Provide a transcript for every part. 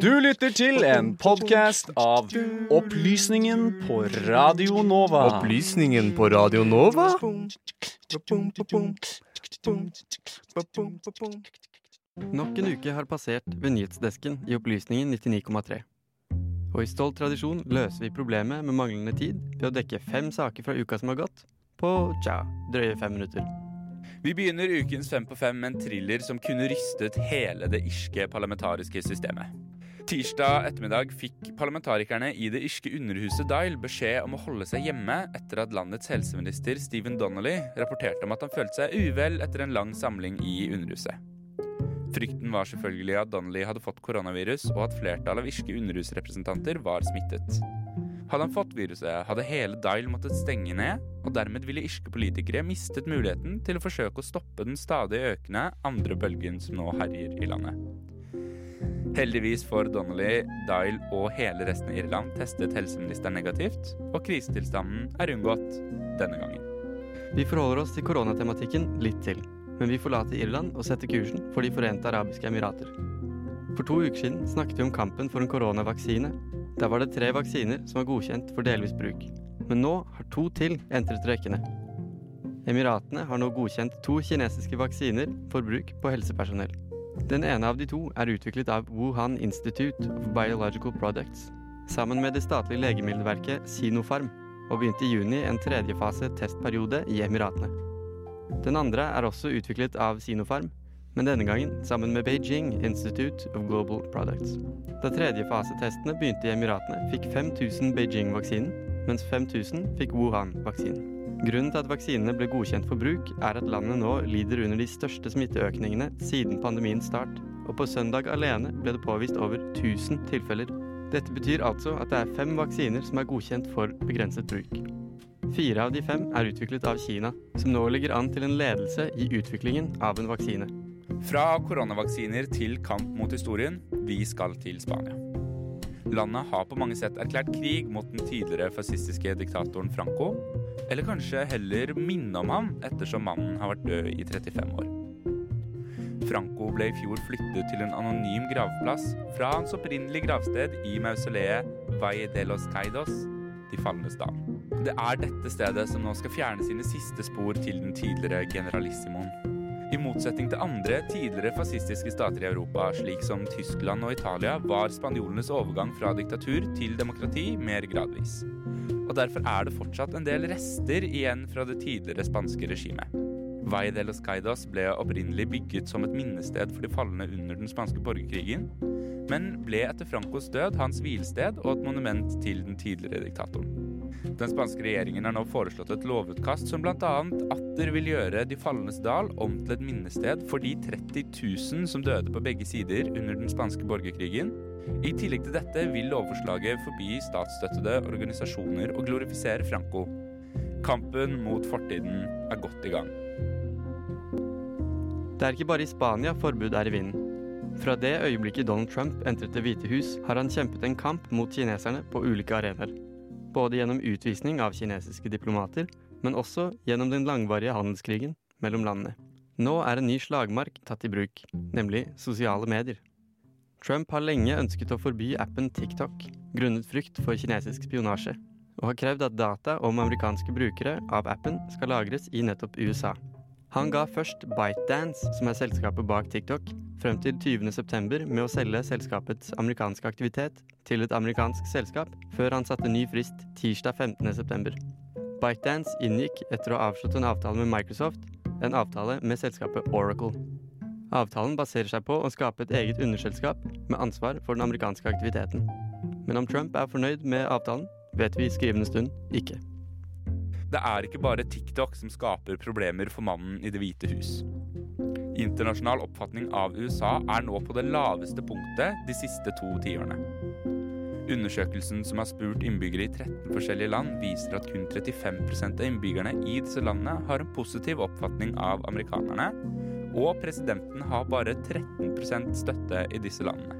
Du lytter til en podkast av Opplysningen på Radio Nova. Opplysningen på Radio Nova? Nok en uke har passert ved nyhetsdesken i Opplysningen 99,3. Og i stolt tradisjon løser vi problemet med manglende tid ved å dekke fem saker fra uka som har gått, på tja, drøye fem minutter. Vi begynner ukens Fem på fem med en thriller som kunne rystet hele det irske parlamentariske systemet. Tirsdag ettermiddag fikk parlamentarikerne i det irske underhuset Dyle beskjed om å holde seg hjemme etter at landets helseminister Stephen Donnelly rapporterte om at han følte seg uvel etter en lang samling i underhuset. Frykten var selvfølgelig at Donnelly hadde fått koronavirus, og at flertallet av irske underhusrepresentanter var smittet. Hadde han fått viruset, hadde hele Dyle måttet stenge ned, og dermed ville irske politikere mistet muligheten til å forsøke å stoppe den stadig økende andre bølgen som nå herjer i landet. Heldigvis for Donnelly, Dyle og hele resten av Irland testet helseministeren negativt, og krisetilstanden er unngått denne gangen. Vi forholder oss til koronatematikken litt til, men vi forlater Irland og setter kursen for De forente arabiske emirater. For to uker siden snakket vi om kampen for en koronavaksine. Der var det tre vaksiner som var godkjent for delvis bruk. Men nå har to til entret røykene. Emiratene har nå godkjent to kinesiske vaksiner for bruk på helsepersonell. Den ene av de to er utviklet av Wuhan Institute of Biological Products sammen med det statlige legemiddelverket Sinopharm, og begynte i juni en tredje fase testperiode i Emiratene. Den andre er også utviklet av Sinopharm, men denne gangen sammen med Beijing Institute of Global Products. Da tredje fasetestene begynte i Emiratene, fikk 5000 Beijing-vaksinen, mens 5000 fikk Wuhan-vaksinen. Grunnen til at vaksinene ble godkjent for bruk, er at landet nå lider under de største smitteøkningene siden pandemiens start, og på søndag alene ble det påvist over 1000 tilfeller. Dette betyr altså at det er fem vaksiner som er godkjent for begrenset bruk. Fire av de fem er utviklet av Kina, som nå ligger an til en ledelse i utviklingen av en vaksine. Fra koronavaksiner til kamp mot historien, vi skal til Spania. Landet har på mange sett erklært krig mot den tidligere fascistiske diktatoren Franco, eller kanskje heller minne om ham, ettersom mannen har vært død i 35 år. Franco ble i fjor flyttet til en anonym gravplass fra hans opprinnelige gravsted i mausoleet Valle de los Caidos, De falnes dal. Det er dette stedet som nå skal fjerne sine siste spor til den tidligere generalissimoen. I motsetning til andre tidligere fascistiske stater i Europa, slik som Tyskland og Italia, var spanjolenes overgang fra diktatur til demokrati mer gradvis. Og derfor er det fortsatt en del rester igjen fra det tidligere spanske regimet. Valle de los Caidos ble opprinnelig bygget som et minnested for de falne under den spanske borgerkrigen, men ble etter Francos død hans hvilested og et monument til den tidligere diktatoren. Den spanske regjeringen har nå foreslått et lovutkast som bl.a. atter vil gjøre De falnes dal om til et minnested for de 30 000 som døde på begge sider under den spanske borgerkrigen. I tillegg til dette vil lovforslaget forby statsstøttede organisasjoner å glorifisere Franco. Kampen mot fortiden er godt i gang. Det er ikke bare i Spania forbud er i vinden. Fra det øyeblikket Donald Trump entret Det hvite hus, har han kjempet en kamp mot kineserne på ulike arenaer. Både gjennom utvisning av kinesiske diplomater, men også gjennom den langvarige handelskrigen mellom landene. Nå er en ny slagmark tatt i bruk, nemlig sosiale medier. Trump har lenge ønsket å forby appen TikTok, grunnet frykt for kinesisk spionasje, og har krevd at data om amerikanske brukere av appen skal lagres i nettopp USA. Han ga først ByteDance, som er selskapet bak TikTok, frem til 20.9 med å selge selskapets amerikanske aktivitet til et amerikansk selskap, før han satte ny frist tirsdag 15.9. ByteDance inngikk etter å ha avslått en avtale med Microsoft, en avtale med selskapet Oracle. Avtalen baserer seg på å skape et eget underselskap med ansvar for den amerikanske aktiviteten. Men om Trump er fornøyd med avtalen, vet vi i skrivende stund ikke. Det er ikke bare TikTok som skaper problemer for mannen i Det hvite hus. Internasjonal oppfatning av USA er nå på det laveste punktet de siste to tiårene. Undersøkelsen som har spurt innbyggere i 13 forskjellige land, viser at kun 35% av innbyggerne i disse landene har en positiv oppfatning av amerikanerne, og presidenten har bare 13% støtte i disse landene.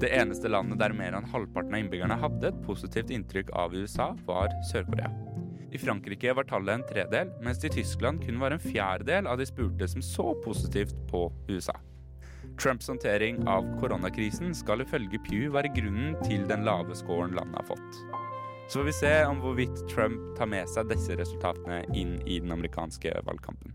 Det eneste landet der mer enn halvparten av innbyggerne hadde et positivt inntrykk av USA, var Sør-Korea. I Frankrike var tallet en tredel, mens det i Tyskland kun var en fjerdedel av de spurte som så positivt på USA. Trumps håndtering av koronakrisen skal ifølge Pew være grunnen til den lave scoren landet har fått. Så får vi se om hvorvidt Trump tar med seg disse resultatene inn i den amerikanske valgkampen.